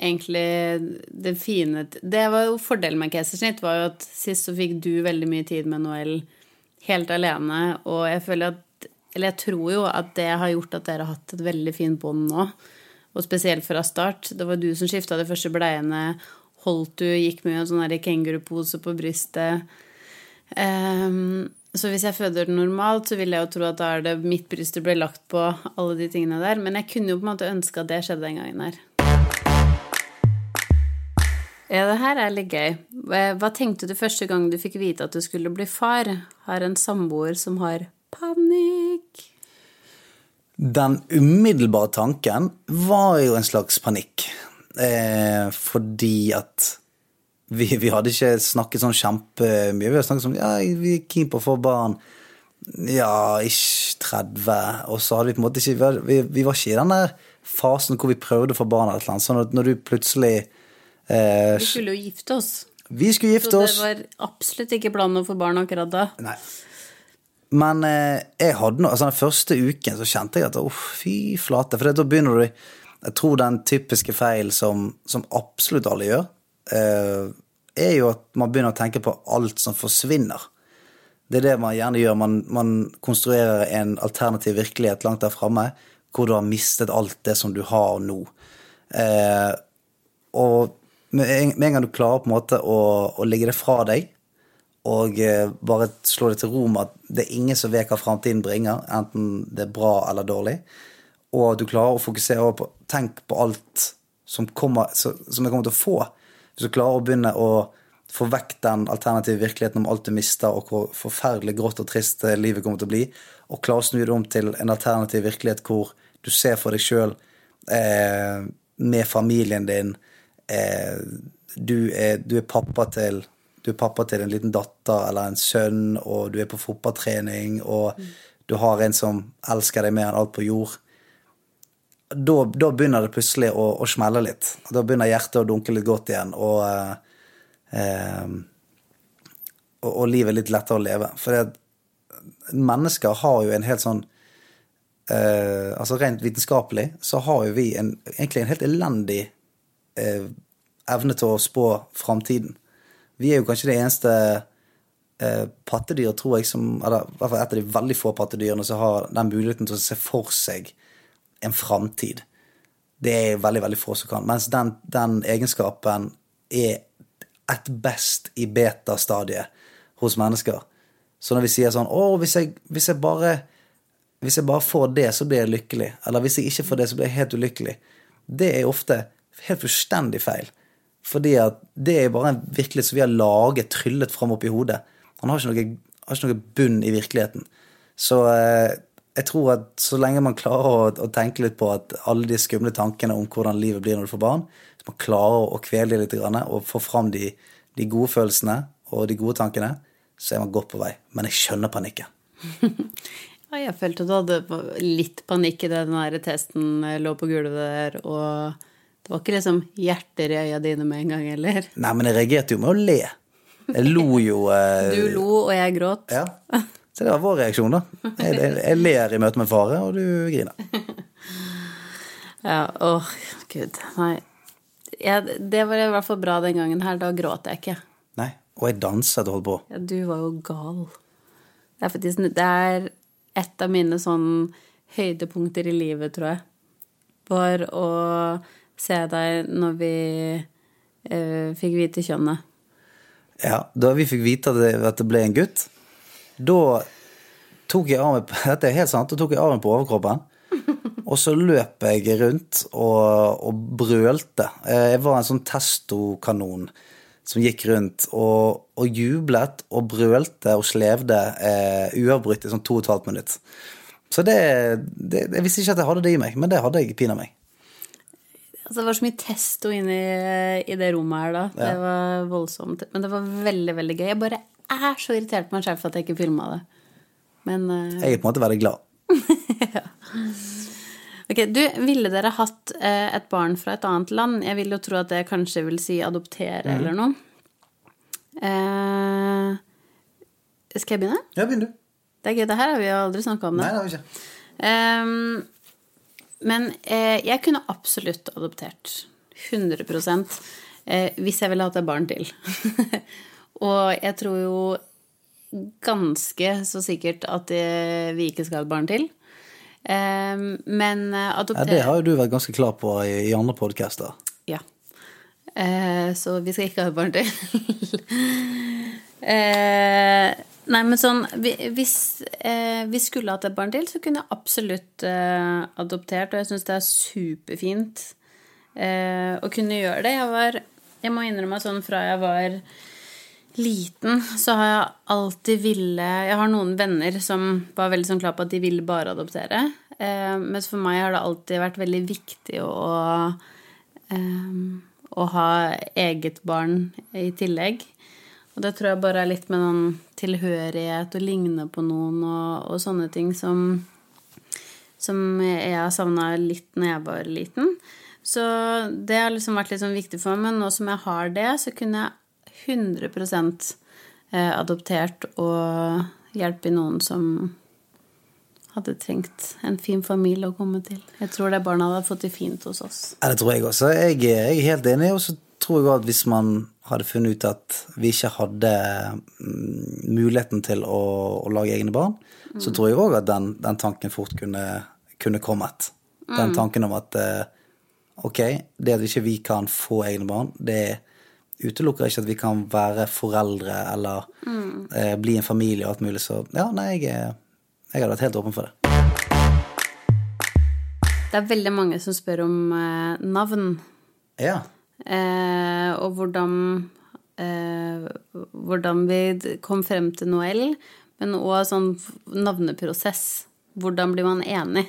egentlig det fine Det var jo fordelen med keisersnitt, var jo at sist så fikk du veldig mye tid med Noel helt alene, og jeg føler at Eller jeg tror jo at det har gjort at dere har hatt et veldig fint bånd nå. Og spesielt fra start. Det var du som skifta de første bleiene. Holdt du, gikk med en sånn kengurupose på brystet. Um, så hvis jeg føder normalt, så vil jeg jo tro at da er det mitt bryst det ble lagt på alle de tingene der. Men jeg kunne jo på en måte ønske at det skjedde den gangen her. Ja, det her er litt gøy. Eh, Hva tenkte du første gang du fikk vite at du skulle bli far? Har en samboer som har panikk. Den umiddelbare tanken var jo en slags panikk. Eh, fordi at vi, vi hadde ikke snakket sånn kjempemye. Vi hadde snakket sånn ja, vi er keen på å få barn. Ja, ish 30. Og så hadde vi på en måte ikke vi, vi var ikke i den der fasen hvor vi prøvde å få barn eller noe. Sånn at når du plutselig eh, Vi skulle jo gifte oss. Vi skulle gifte oss. Så det var absolutt ikke planen å få barn akkurat da. Nei. Men eh, jeg hadde noe, altså den første uken så kjente jeg at uff, fy flate. For da begynner du Jeg tror den typiske feil som, som absolutt alle gjør, eh, er jo at man begynner å tenke på alt som forsvinner. Det er det man gjerne gjør. Man, man konstruerer en alternativ virkelighet langt der framme, hvor du har mistet alt det som du har nå. Eh, og med en, med en gang du klarer på en måte å, å legge det fra deg, og eh, bare slå det til ro med at det er ingen som vet hva framtiden bringer, enten det er bra eller dårlig, og du klarer å fokusere på Tenk på alt som, kommer, som jeg kommer til å få. Hvis du klarer å begynne å få vekk den alternative virkeligheten om alt du mister, og hvor forferdelig grått og trist livet kommer til å bli, og klarer å snu det om til en alternativ virkelighet hvor du ser for deg sjøl eh, med familien din eh, du, er, du er pappa til du er pappa til en liten datter eller en sønn, og du er på fotballtrening, og du har en som elsker deg mer enn alt på jord. Da, da begynner det plutselig å, å smelle litt. Da begynner hjertet å dunke litt godt igjen, og, eh, eh, og, og livet er litt lettere å leve. For det, mennesker har jo en helt sånn eh, Altså rent vitenskapelig så har jo vi en, egentlig en helt elendig eh, evne til å spå framtiden. Vi er jo kanskje det eneste eh, pattedyret, tror jeg, som Eller i hvert fall et av de veldig få pattedyrene som har den muligheten til å se for seg en framtid. Det er veldig, veldig få som kan. Mens den, den egenskapen er et best i beta-stadiet hos mennesker. Så når vi sier sånn Å, hvis jeg, hvis jeg bare hvis jeg bare får det, så blir jeg lykkelig. Eller hvis jeg ikke får det, så blir jeg helt ulykkelig. Det er ofte helt fullstendig feil. Fordi at det er bare en virkelighet som vi har laget, tryllet fram opp i hodet. Han har ikke noe, har ikke noe bunn i virkeligheten. Så eh, jeg tror at så lenge man klarer å, å tenke litt på at alle de skumle tankene om hvordan livet blir når du får barn, så man klarer å kvele dem litt og få fram de, de gode følelsene og de gode tankene, så er man godt på vei. Men jeg skjønner panikken. [laughs] Ja, jeg følte du hadde litt panikk idet den der testen lå på gulvet der, og det var ikke liksom hjerter i øya dine med en gang heller. Nei, men jeg reagerte jo med å le. Jeg lo jo eh, [laughs] Du lo, og jeg gråt. Ja. Så det var vår reaksjon, da. Jeg, jeg, jeg ler i møte med fare, og du griner. [laughs] Ja, åh, gud. Nei. Jeg, det var i hvert fall bra den gangen her. Da gråt jeg ikke. Nei. Og jeg danset og holdt på. Ja, du var jo gal. Det er faktisk det er et av mine sånn høydepunkter i livet, tror jeg. Var å se deg når vi eh, fikk vite kjønnet. Ja, Da vi fikk vite at det, ble en gutt, da tok jeg armen på [laughs] Dette er helt sant. Da tok jeg armen på overkroppen. Og så løp jeg rundt og, og brølte. Eh, Jeg var en sånn testokanon som gikk rundt og, og jublet og brølte og slevde eh, uavbrutt i sånn to og et halvt minutt. Så det, det Jeg visste ikke at jeg hadde det i meg, men det hadde jeg pinadø meg. Altså, det var så mye testo inni i det rommet her da. Det var voldsomt. Men det var veldig, veldig gøy. Jeg bare er så irritert på meg selv for at jeg ikke filma det. Men uh... Jeg er på en måte veldig glad. [laughs] Ok, du, ville dere hatt eh, et barn fra et annet land? Jeg vil jo tro at det kanskje vil si adoptere mm. eller noe. Eh, skal jeg begynne? Ja, begynn du. Det er gøy. Det her har vi jo aldri snakka om. Det. Nei, det. har vi ikke. Ehm, men eh, jeg kunne absolutt adoptert. 100 eh, hvis jeg ville hatt et barn til. [laughs] Og jeg tror jo ganske så sikkert at eh, vi ikke skal ha et barn til. Eh, men adoptere Ja, det har jo du vært ganske klar på i, i andre podcaster. Ja. Eh, så vi skal ikke ha et barn til. [laughs] eh, nei, men sånn Hvis eh, vi skulle hatt et barn til, så kunne jeg absolutt eh, adoptert, og jeg syns det er superfint eh, å kunne gjøre det. Jeg var Jeg må innrømme at sånn fra jeg var liten, så har jeg alltid ville Jeg har noen venner som var veldig sånn klar på at de ville bare adoptere. Eh, mens for meg har det alltid vært veldig viktig å eh, å ha eget barn i tillegg. Og det tror jeg bare er litt med noen tilhørighet og ligne på noen og, og sånne ting som, som jeg har savna litt når jeg var liten. Så det har liksom vært litt sånn viktig for meg. Men nå som jeg har det, så kunne jeg 100 eh, adoptert og hjelpe noen som hadde trengt en fin familie å komme til. Jeg tror det barna hadde fått det fint hos oss. Ja, det tror jeg også. Jeg, jeg er helt enig. Og så tror jeg at hvis man hadde funnet ut at vi ikke hadde mm, muligheten til å, å lage egne barn, så tror jeg òg at den, den tanken fort kunne, kunne kommet. Den tanken om at eh, ok, det at ikke vi kan få egne barn, det utelukker ikke at vi kan være foreldre eller eh, bli en familie og alt mulig. Så ja, nei, jeg, er- jeg hadde vært helt åpen for det. Det er veldig mange som spør om eh, navn. Ja. Eh, og hvordan eh, Hvordan vi kom frem til Noel, men òg sånn navneprosess. Hvordan blir man enig?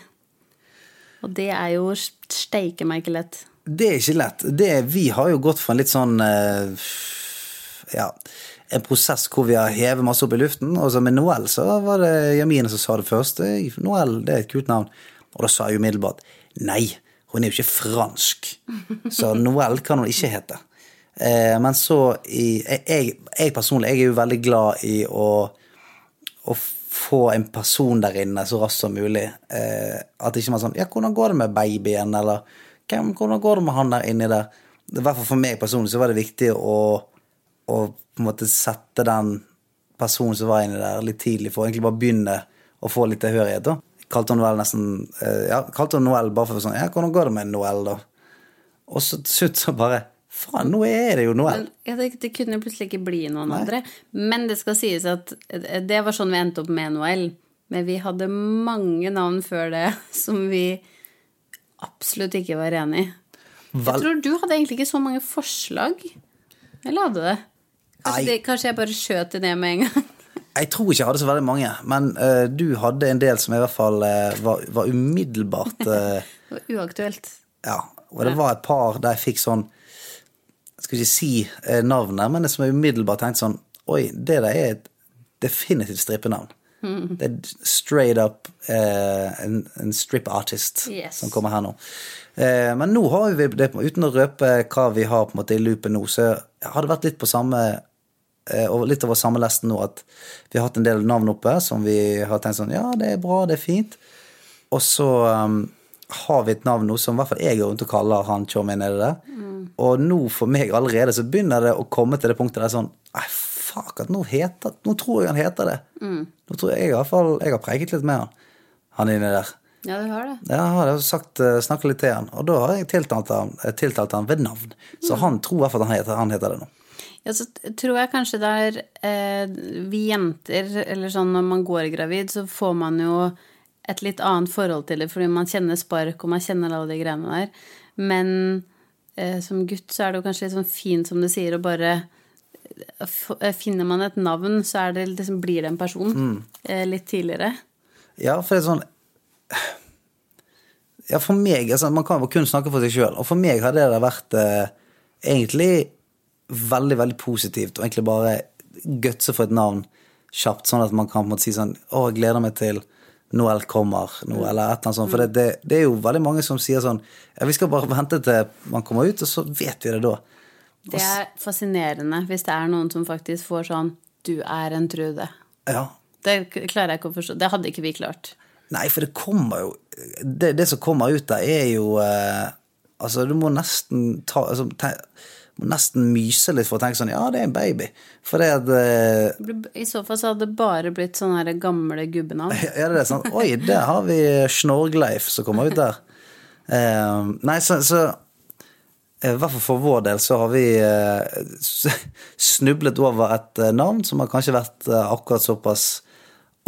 Og det er jo steike meg ikke lett. Det er ikke lett. Det, vi har jo gått fra en litt sånn eh, Ja, en prosess hvor vi har hevet masse opp i luften. Og så med Noel så var det Jamine som sa det først. Noel, det er et kult navn. Og da sa jeg umiddelbart nei, hun er jo ikke fransk. [laughs] Så Noel kan hun ikke hete. Eh, men så i jeg, jeg personlig jeg er jo veldig glad i å å få en person der inne så raskt som mulig. Eh, at ikke man sånn Ja, hvordan går det med babyen? Eller hvordan går det med han der inni der? I hvert fall for meg personlig så var det viktig å, å på en måte sette den personen som var inni der, litt tidlig, for egentlig bare begynne å få litt tilhørighet. da. Kalte hun Noel nesten eh, Ja, kalte hun Noel bare for sånn Ja, hvordan går det med Noel, da? Og så til slutt så bare Faen, nå er det jo Noel. Ja, tenkte, det kunne plutselig ikke bli noen andre. Men det skal sies at det var sånn vi endte opp med Noel. Men vi hadde mange navn før det [laughs] som vi absolutt ikke var enig i. Jeg tror du hadde egentlig ikke så mange forslag. Eller hadde det? Kanskje, det, kanskje jeg bare skjøt det ned med en gang. [laughs] Jeg tror ikke jeg hadde så veldig mange, men uh, du hadde en del som i hvert fall uh, var, var umiddelbart uh, [laughs] Det var uaktuelt. Ja. Og det var et par der jeg fikk sånn Jeg skal ikke si eh, navnet, men det som jeg umiddelbart tenkte sånn Oi, det der er et definitivt strippenavn. Det er straight up eh, en, en strip artist Yes. som kommer her nå. Eh, men nå har vi det, uten å røpe hva vi har på en måte i loopen nå, så har det vært litt på samme eh, og litt over samme lesten nå at vi har hatt en del navn oppe som vi har tenkt sånn Ja, det er bra, det er fint. Og så um, har vi et navn nå som i hvert fall jeg går rundt og kaller han Tjommi nede der. Og nå for meg allerede så begynner det å komme til det punktet der sånn Nei, fuck, at nå heter Nå tror jeg han heter det. Nå tror jeg, i hvert fall Jeg har preget litt med han, han inni der. Ja, du har det. Ja, jeg har sagt, snakket litt til han, og da har jeg tiltalt han, eh, tiltalt han ved navn. Så han tror i hvert fall at han heter, han heter det nå. Ja, så tror jeg kanskje det er eh, Vi jenter, eller sånn når man går gravid, så får man jo et litt annet forhold til det, fordi man kjenner spark, og man kjenner alle de greiene der. Men eh, som gutt så er det jo kanskje litt sånn fint, som du sier, å bare eh, eh, Finner man et navn, så er det liksom, blir det en person eh, litt tidligere. Ja, for det er sånn Ja, for meg altså, Man kan jo kun snakke for seg sjøl, og for meg har det vært eh, egentlig veldig, veldig positivt og egentlig bare gutse for et navn kjapt, sånn at man kan på en måte si sånn Å, jeg gleder meg til Noel kommer nå, eller et eller annet sånt. For det, det, det er jo veldig mange som sier sånn Ja, vi skal bare vente til man kommer ut, og så vet vi det da. Det er fascinerende hvis det er noen som faktisk får sånn Du er en Trude. Ja. Det klarer jeg ikke å forstå. Det hadde ikke vi klart. Nei, for det kommer jo Det, det som kommer ut der, er jo eh, Altså, du må nesten ta altså, må nesten myse litt for å tenke sånn Ja, det er en baby. For det at eh, I så fall så hadde det bare blitt sånne her gamle gubbenavn. [laughs] Ja, det er sånn Oi, der har vi Snorgleif som kommer ut der. Uh, nei, så, så eh, i hvert fall for vår del så har vi eh, [laughs] snublet over et eh, navn som har kanskje vært eh, akkurat såpass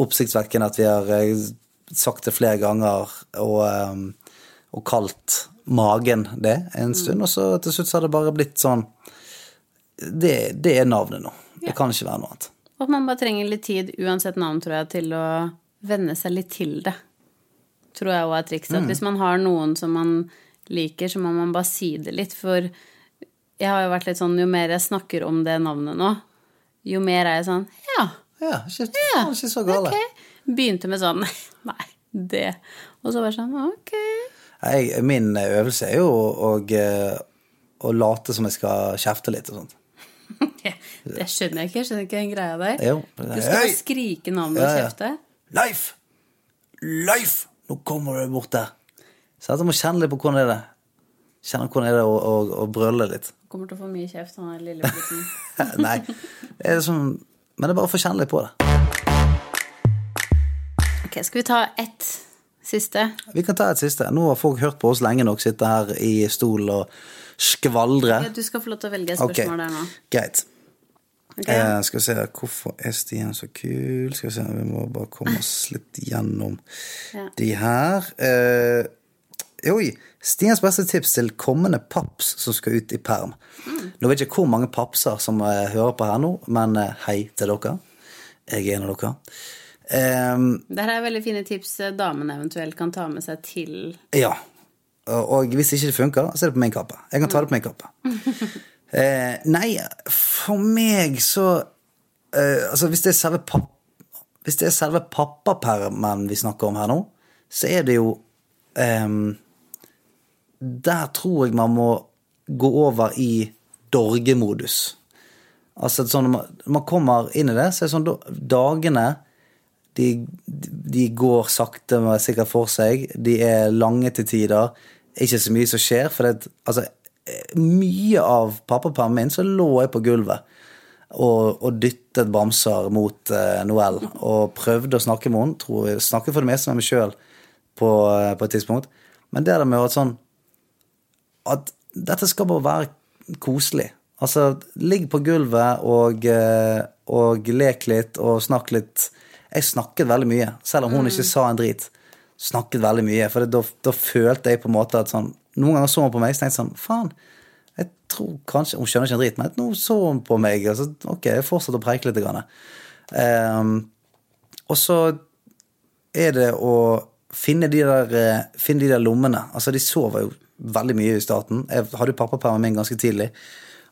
oppsiktsvekkende at vi har eh, sagt det flere ganger og, eh, og kalt magen det en stund, og så til slutt så har det bare blitt sånn Det, det er navnet nå. Det kan ikke være noe annet. Og man bare trenger litt tid, uansett navn, tror jeg, til å venne seg litt til det. Tror jeg òg er trikset. Mm. hvis man har noen som man liker, så må man bare si det litt. For jeg har jo vært litt sånn, jo mer jeg snakker om det navnet nå, jo mer er jeg sånn Ja, Ja, ikke, ja, ikke så gale. Okay. Begynte med sånn [laughs] Nei, det. Og så bare sånn Ok. Jeg, min øvelse er jo å, å, å late som jeg skal kjefte litt og sånt. [laughs] Det skjønner jeg ikke. Jeg skjønner ikke den greia der. Jo. Du skal Hei! skrike navnet og kjefte. Leif! Leif! Nå kommer du bort der. Så jeg må kjenne litt på hvordan det er Kjenne hvordan er det å, å, å brøle litt. Kommer til å få mye kjeft, han der lille gutten. [laughs] Nei. Det er sånn, men det er bare å få kjenne litt på det. Ok, skal vi ta ett siste? Vi kan ta et siste. Nå har folk hørt på oss lenge nok, sitte her i stol og skvaldre. Ja, du skal få lov til å velge spørsmål der nå. greit. Ok? Eh, skal vi se, hvorfor er Stian så kul? Skal vi se, vi må bare komme oss litt gjennom Ja. de her. Eh, oi! Stians beste tips til kommende paps som skal ut i perm. Nå vet jeg ikke hvor mange papser som eh, hører på her nå, men eh, hei til dere. Jeg er en av dere. Eh, Dette er veldig fine tips eh, damene eventuelt kan ta med seg til ja. Og, hvis ikke det funker, så er det på min kappe. Jeg kan ta det på min kappe. uh, [laughs] nei, for meg så uh, Altså, hvis det er selve papp... Hvis det er selve pappapermen vi snakker om her nå, så er det jo um, Der tror jeg man må gå over i dorgemodus. Altså sånn når man, kommer inn i det, så er det sånn dagene de, de går sakte, men sikkert for seg. De er lange til tider. Ikke så mye som skjer. For det, altså, mye av pappapermen min så lå jeg på gulvet og, og dyttet bamser mot uh, Noel. Og prøvde å snakke med henne. Snakket for det meste med meg sjøl på, eh, på et tidspunkt. Men det der med at sånn At dette skal bare være koselig. Altså, ligg på gulvet og, eh, og lek litt og snakk litt. Jeg snakket veldig mye, selv om hun ikke sa en drit. Snakket veldig mye, for da, da følte jeg på en måte at sånn Noen ganger så hun på meg og tenkte sånn Faen, jeg tror kanskje Hun skjønner ikke en drit, men nå så hun på meg, og så ok, jeg fortsatte å preike litt. Grann. Um, og så er det å finne de der, eh, finne de der lommene. Altså, de sover jo veldig mye i starten. Jeg hadde jo pappapermen min ganske tidlig.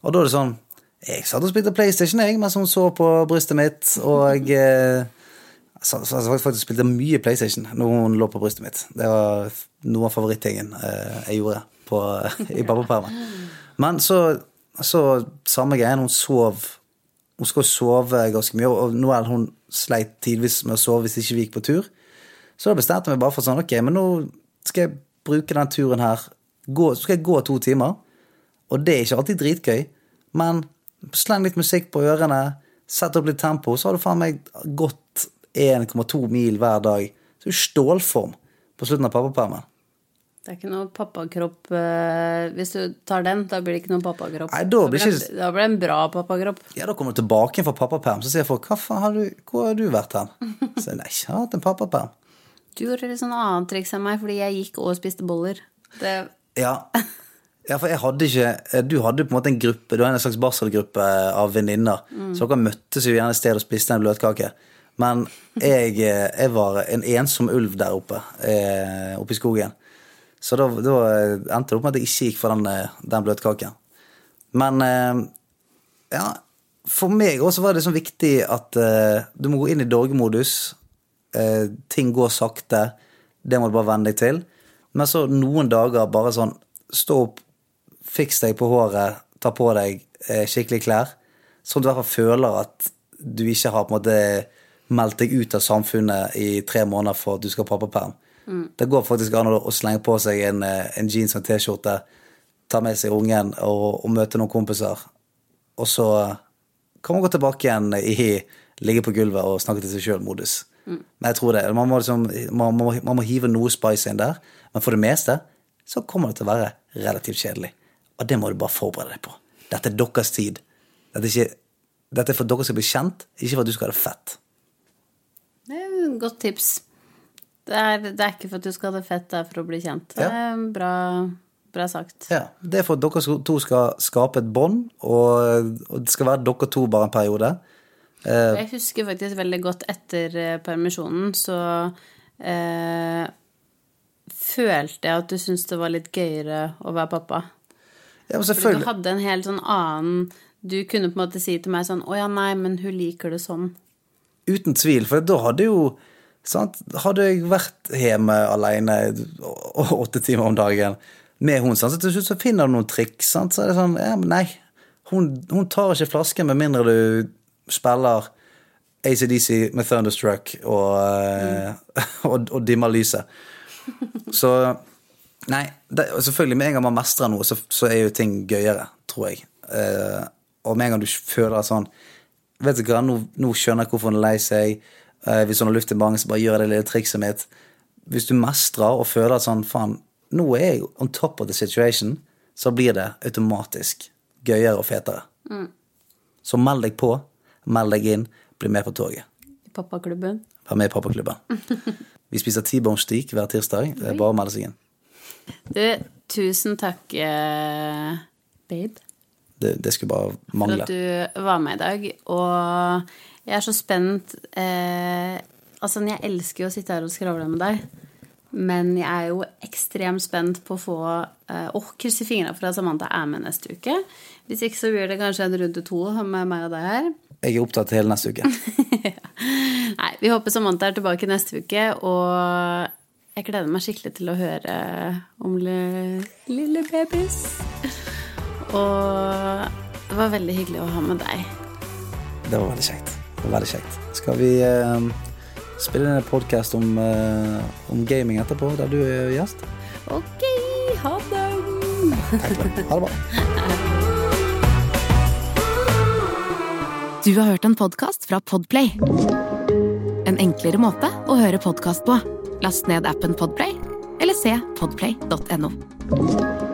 Og da er det sånn Jeg satt og spilte PlayStation jeg, mens hun så på brystet mitt, og eh, så, så, så faktisk spilte mye PlayStation når hun lå på brystet mitt. Det var noe av favorittingen eh, jeg gjorde på, [laughs] i pappapermen. Men så, så samme greien, hun sov Hun skal sove ganske mye, og Noel hun sleit tidvis med å sove hvis ikke vi gikk på tur. Så da bestemte jeg meg bare for sånn, ok, men nå skal jeg bruke den turen her. Gå, så skal jeg gå to timer. Og det er ikke alltid dritgøy, men sleng litt musikk på ørene, sett opp litt tempo, så har du faen meg gått 1,2 mil hver dag. Så er du stålform på slutten av pappapermen. Det er ikke noe pappakropp eh, Hvis du tar den, da blir det ikke noe pappakropp. Nei, da blir det, ikke- da blir det en bra pappakropp. Ja, da kommer du tilbake fra pappaperm, så sier folk hva faen har du, hvor har du vært hen? Så jeg, nei, jeg har hatt en pappaperm. Du gjorde litt sånn annet triks enn meg, fordi jeg gikk og spiste boller. Det, Ja. ja, for jeg hadde ikke Du hadde på en måte en gruppe, du hadde en slags barselgruppe av venninner. Så dere møttes jo gjerne et sted og spiste en bløtkake. Men jeg, eh, jeg var en ensom ulv der oppe, eh, oppe i skogen. Så da, da endte det opp med at jeg ikke gikk for den, eh, den bløtkaken. Men ja, for meg også var det sånn viktig at du må gå inn i dorgemodus. Eh, ting går sakte. Det må du bare venne deg til. Men så noen dager bare sånn Stå opp, fiks deg på håret, ta på deg eh, skikkelige klær. Sånn at du i hvert fall føler at du ikke har på en måte meldt deg ut av samfunnet i tre måneder for at du skal ha pappaperm. Det går faktisk an å, slenge på seg en, eh, en jeans og en T-skjorte, ta med seg ungen og, og møte noen kompiser. Og så kan man gå tilbake igjen i ligge på gulvet og snakke til seg sjøl-modus. Men jeg tror det. Man må, liksom, man, må, man må hive noe spice inn der. Men for det meste så kommer det til å være relativt kjedelig. Og det må du bare forberede deg på. Dette er deres tid. Dette er, ikke, dette er for at dere skal bli kjent, ikke for at du skal ha det fett. Et godt tips. Det er, det er ikke for at du skal ha det fett, det er for å bli kjent. Det er bra, bra sagt. Ja, Det er for at dere to skal skape et bånd, og, og det skal være dere to bare en periode. Jeg husker faktisk veldig godt etter eh, permisjonen, så eh, følte jeg at du syntes det var litt gøyere å være pappa. Ja, men Fordi du hadde en helt sånn annen Du kunne på en måte si til meg sånn Å ja, nei, men hun liker det sånn. Uten tvil, for da hadde jo sant? Hadde jeg vært hjemme alene åtte timer om dagen med hun, sant? så til slutt så finner du noen triks. Sant? Så er det sånn ja, men Nei, hun, hun tar ikke flasken med mindre du spiller ACDC med Thunderstruck og, mm. [laughs] og, og dimmer lyset. Så Nei, det, selvfølgelig, med en gang man mestrer noe, så, så er jo ting gøyere, tror jeg. Eh, og med en gang du føler sånn Vet du hva, nå, nå skjønner jeg hvorfor hun er lei seg. Eh, hvis hun har luft i magen, så bare gjør jeg det lille trikset mitt. Hvis du mestrer og føler at sånn, faen, nå er jeg on top of the situation, så blir det automatisk gøyere og fetere. Så meld deg på, meld deg inn, bli med på toget. I pappaklubben. Vær med i pappaklubben. [laughs] Vi spiser T-bone steak hver tirsdag. Det er bare å melde seg inn. Du, tusen takk, eh, babe, Det, det skulle bare for mangle. at du var med i dag. Og jeg er så spent eh, Altså, jeg elsker jo å sitte her og skravle med deg. Men jeg er jo ekstremt spent på å få eh, Å, krysse fingra for at Samantha er med neste uke. Hvis ikke så blir det kanskje en runde to med meg og deg her. Jeg er opptatt hele neste uke. [laughs] Nei, vi håper Samantha er tilbake neste uke, og jeg gleder meg skikkelig til å høre om Lille lille babys. Og det var veldig hyggelig å ha med deg. Det var veldig kjekt. Det var veldig kjekt. Skal vi eh, spille en podkast om, eh, om gaming etterpå, der du er gjest? Ok, ha det. Ha det bra. Du har hørt en podkast fra Podplay. En enklere måte å høre podkast på. Last ned appen Podplay, eller se podplay.no.